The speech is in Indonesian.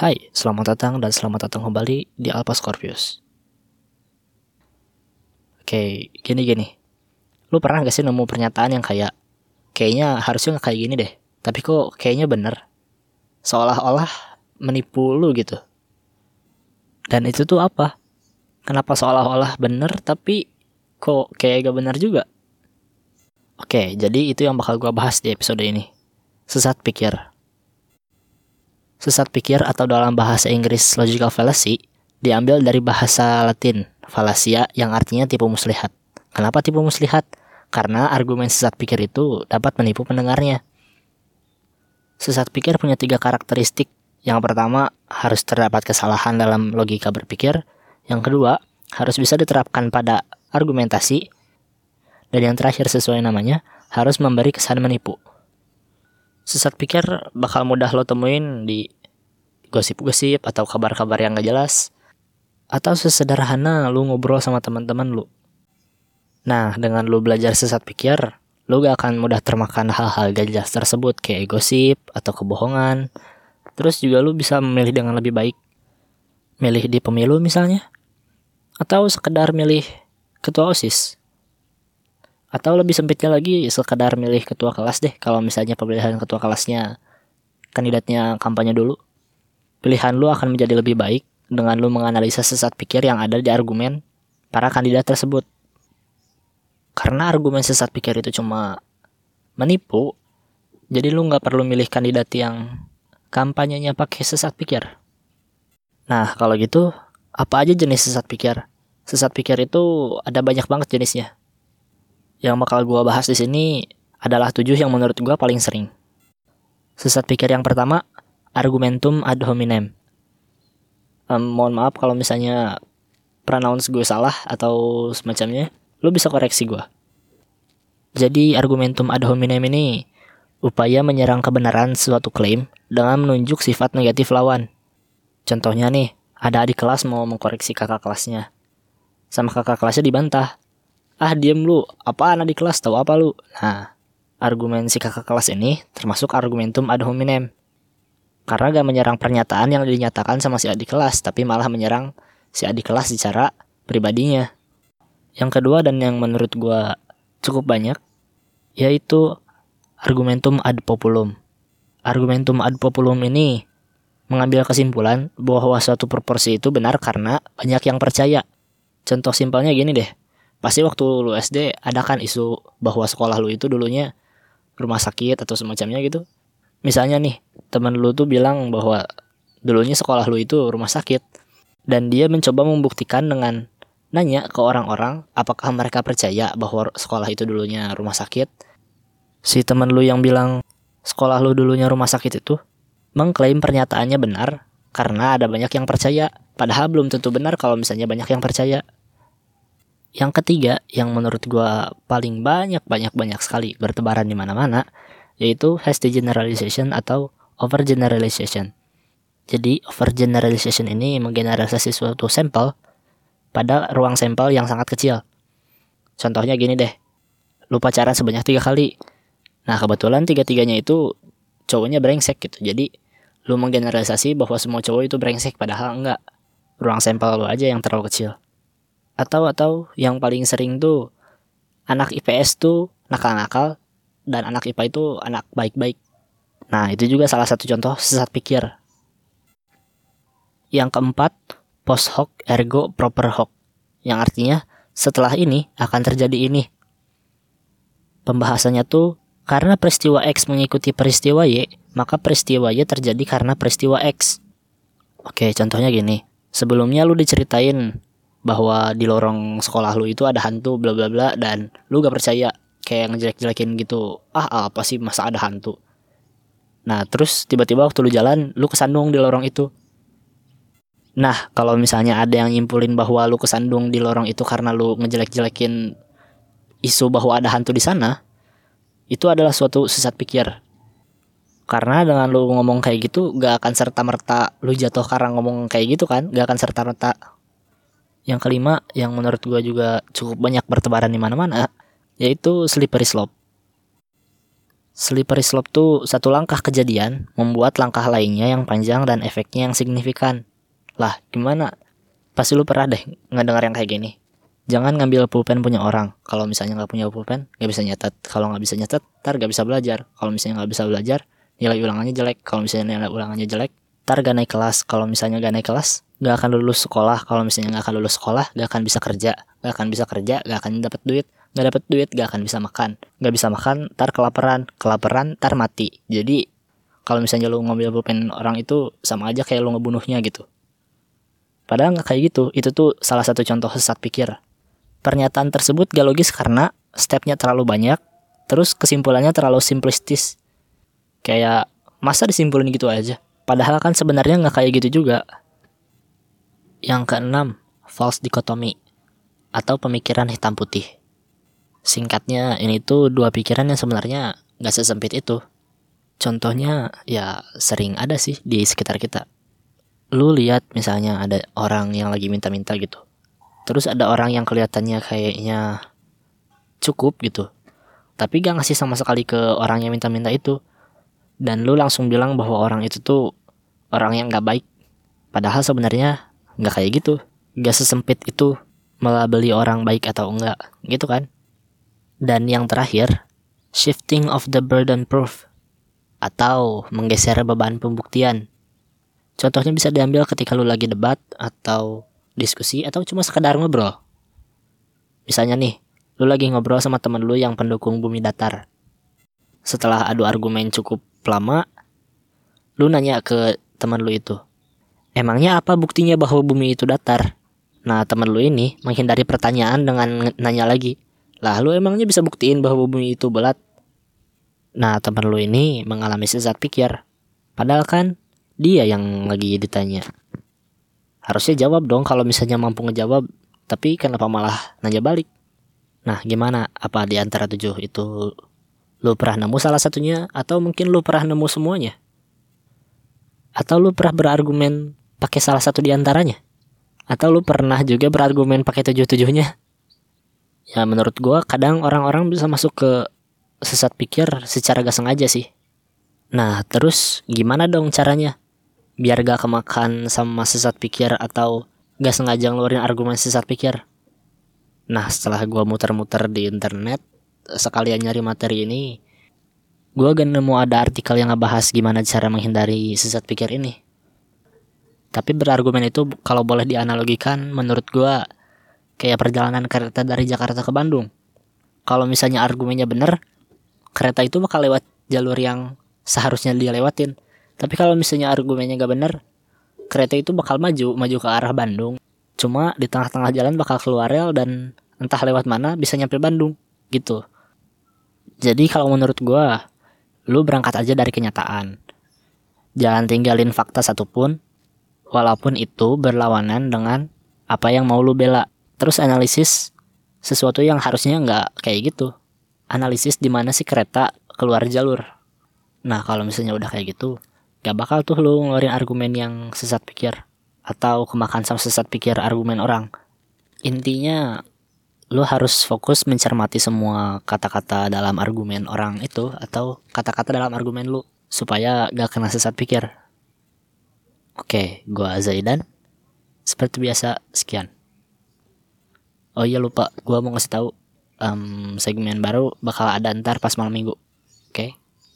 Hai, selamat datang dan selamat datang kembali di Alpha Scorpius. Oke, gini-gini. Lu pernah gak sih nemu pernyataan yang kayak, kayaknya harusnya gak kayak gini deh, tapi kok kayaknya bener. Seolah-olah menipu lu gitu. Dan itu tuh apa? Kenapa seolah-olah bener tapi kok kayak gak bener juga? Oke, jadi itu yang bakal gua bahas di episode ini. Sesat pikir. Sesat pikir atau dalam bahasa Inggris logical fallacy diambil dari bahasa Latin fallacia yang artinya tipu muslihat. Kenapa tipu muslihat? Karena argumen sesat pikir itu dapat menipu pendengarnya. Sesat pikir punya tiga karakteristik. Yang pertama, harus terdapat kesalahan dalam logika berpikir. Yang kedua, harus bisa diterapkan pada argumentasi. Dan yang terakhir sesuai namanya, harus memberi kesan menipu. Sesat pikir bakal mudah lo temuin di gosip-gosip atau kabar-kabar yang gak jelas. Atau sesederhana lu ngobrol sama teman-teman lu. Nah, dengan lu belajar sesat pikir, lu gak akan mudah termakan hal-hal gak jelas tersebut kayak gosip atau kebohongan. Terus juga lu bisa memilih dengan lebih baik. Milih di pemilu misalnya. Atau sekedar milih ketua OSIS. Atau lebih sempitnya lagi sekedar milih ketua kelas deh kalau misalnya pemilihan ketua kelasnya kandidatnya kampanye dulu. Pilihan lu akan menjadi lebih baik dengan lu menganalisa sesat pikir yang ada di argumen para kandidat tersebut. Karena argumen sesat pikir itu cuma menipu, jadi lu nggak perlu milih kandidat yang kampanyenya pakai sesat pikir. Nah, kalau gitu, apa aja jenis sesat pikir? Sesat pikir itu ada banyak banget jenisnya. Yang bakal gua bahas di sini adalah tujuh yang menurut gua paling sering. Sesat pikir yang pertama, argumentum ad hominem. Um, mohon maaf kalau misalnya pronounce gue salah atau semacamnya, lu bisa koreksi gua. Jadi argumentum ad hominem ini upaya menyerang kebenaran suatu klaim dengan menunjuk sifat negatif lawan. Contohnya nih, ada adik kelas mau mengkoreksi kakak kelasnya. Sama kakak kelasnya dibantah ah diem lu. Apaan di kelas? Tahu apa lu? Nah argumen si kakak kelas ini termasuk argumentum ad hominem. Karena gak menyerang pernyataan yang dinyatakan sama si adik kelas tapi malah menyerang si adik kelas secara pribadinya. Yang kedua dan yang menurut gua cukup banyak yaitu argumentum ad populum. Argumentum ad populum ini mengambil kesimpulan bahwa suatu proporsi itu benar karena banyak yang percaya. Contoh simpelnya gini deh pasti waktu lu SD ada kan isu bahwa sekolah lu itu dulunya rumah sakit atau semacamnya gitu. Misalnya nih, teman lu tuh bilang bahwa dulunya sekolah lu itu rumah sakit dan dia mencoba membuktikan dengan nanya ke orang-orang apakah mereka percaya bahwa sekolah itu dulunya rumah sakit. Si teman lu yang bilang sekolah lu dulunya rumah sakit itu mengklaim pernyataannya benar karena ada banyak yang percaya, padahal belum tentu benar kalau misalnya banyak yang percaya. Yang ketiga, yang menurut gue paling banyak banyak banyak sekali bertebaran di mana-mana, yaitu hasty generalization atau overgeneralization. Jadi overgeneralization ini menggeneralisasi suatu sampel pada ruang sampel yang sangat kecil. Contohnya gini deh, lu pacaran sebanyak tiga kali. Nah kebetulan tiga-tiganya itu cowoknya brengsek gitu. Jadi lu menggeneralisasi bahwa semua cowok itu brengsek padahal enggak. Ruang sampel lu aja yang terlalu kecil atau atau yang paling sering tuh anak IPS tuh nakal-nakal dan anak IPA itu anak baik-baik. Nah, itu juga salah satu contoh sesat pikir. Yang keempat, post hoc ergo proper hoc. Yang artinya setelah ini akan terjadi ini. Pembahasannya tuh karena peristiwa X mengikuti peristiwa Y, maka peristiwa Y terjadi karena peristiwa X. Oke, contohnya gini. Sebelumnya lu diceritain bahwa di lorong sekolah lu itu ada hantu bla bla bla dan lu gak percaya. Kayak ngejelek-jelekin gitu ah apa sih? Masa ada hantu? Nah terus tiba-tiba waktu lu jalan lu kesandung di lorong itu. Nah kalau misalnya ada yang nyimpulin bahwa lu kesandung di lorong itu karena lu ngejelek-jelekin isu bahwa ada hantu di sana itu adalah suatu sesat pikir. Karena dengan lu ngomong kayak gitu gak akan serta merta lu jatuh karena ngomong kayak gitu kan? Gak akan serta merta yang kelima yang menurut gue juga cukup banyak bertebaran di mana-mana yaitu slippery slope. Slippery slope tuh satu langkah kejadian membuat langkah lainnya yang panjang dan efeknya yang signifikan. Lah, gimana? Pasti lu pernah deh ngedengar yang kayak gini. Jangan ngambil pulpen punya orang. Kalau misalnya nggak punya pulpen, nggak bisa nyatet. Kalau nggak bisa nyatet, ntar nggak bisa belajar. Kalau misalnya nggak bisa belajar, nilai ulangannya jelek. Kalau misalnya nilai ulangannya jelek, ntar gak naik kelas. Kalau misalnya gak naik kelas, gak akan lulus sekolah. Kalau misalnya gak akan lulus sekolah, gak akan bisa kerja. Gak akan bisa kerja, gak akan dapat duit. Nggak dapet duit gak akan bisa makan. Nggak bisa makan tar kelaparan. Kelaparan tar mati. Jadi kalau misalnya lu ngambil pulpen orang itu sama aja kayak lu ngebunuhnya gitu. Padahal nggak kayak gitu. Itu tuh salah satu contoh sesat pikir. Pernyataan tersebut gak logis karena stepnya terlalu banyak terus kesimpulannya terlalu simplistis. Kayak masa disimpulin gitu aja? Padahal kan sebenarnya nggak kayak gitu juga yang keenam false dichotomy atau pemikiran hitam putih Singkatnya, ini tuh dua pikiran yang sebenarnya gak sesempit itu. Contohnya, ya sering ada sih di sekitar kita. Lu lihat misalnya ada orang yang lagi minta-minta gitu. Terus ada orang yang kelihatannya kayaknya cukup gitu. Tapi gak ngasih sama sekali ke orang yang minta-minta itu. Dan lu langsung bilang bahwa orang itu tuh orang yang gak baik. Padahal sebenarnya gak kayak gitu. Gak sesempit itu melabeli orang baik atau enggak. Gitu kan? Dan yang terakhir, shifting of the burden proof atau menggeser beban pembuktian. Contohnya bisa diambil ketika lu lagi debat atau diskusi atau cuma sekedar ngobrol. Misalnya nih, lu lagi ngobrol sama temen lu yang pendukung bumi datar. Setelah adu argumen cukup lama, lu nanya ke temen lu itu, emangnya apa buktinya bahwa bumi itu datar? Nah, temen lu ini menghindari pertanyaan dengan nanya lagi, lah lu emangnya bisa buktiin bahwa bumi itu bulat? Nah teman lu ini mengalami sesat pikir. Padahal kan dia yang lagi ditanya. Harusnya jawab dong kalau misalnya mampu ngejawab. Tapi kenapa malah nanya balik? Nah gimana? Apa di antara tujuh itu lu pernah nemu salah satunya? Atau mungkin lu pernah nemu semuanya? Atau lu pernah berargumen pakai salah satu di antaranya? Atau lu pernah juga berargumen pakai tujuh-tujuhnya? ya menurut gue kadang orang-orang bisa masuk ke sesat pikir secara gak sengaja sih. Nah terus gimana dong caranya? Biar gak kemakan sama sesat pikir atau gak sengaja ngeluarin argumen sesat pikir. Nah setelah gue muter-muter di internet, sekalian nyari materi ini, gue gak nemu ada artikel yang ngebahas gimana cara menghindari sesat pikir ini. Tapi berargumen itu kalau boleh dianalogikan menurut gue kayak perjalanan kereta dari Jakarta ke Bandung. Kalau misalnya argumennya benar, kereta itu bakal lewat jalur yang seharusnya dia lewatin. Tapi kalau misalnya argumennya gak benar, kereta itu bakal maju, maju ke arah Bandung. Cuma di tengah-tengah jalan bakal keluar rel dan entah lewat mana bisa nyampe Bandung, gitu. Jadi kalau menurut gue, lu berangkat aja dari kenyataan. Jangan tinggalin fakta satupun, walaupun itu berlawanan dengan apa yang mau lu bela. Terus analisis sesuatu yang harusnya nggak kayak gitu. Analisis di mana sih kereta keluar jalur. Nah kalau misalnya udah kayak gitu gak bakal tuh lu ngeluarin argumen yang sesat pikir atau kemakan sama sesat pikir argumen orang. Intinya lu harus fokus mencermati semua kata-kata dalam argumen orang itu atau kata-kata dalam argumen lu supaya gak kena sesat pikir oke gua Zaidan. Seperti biasa sekian. Oh iya lupa. Gue mau ngasih tahu um, segmen baru bakal ada ntar pas malam minggu. Oke? okay?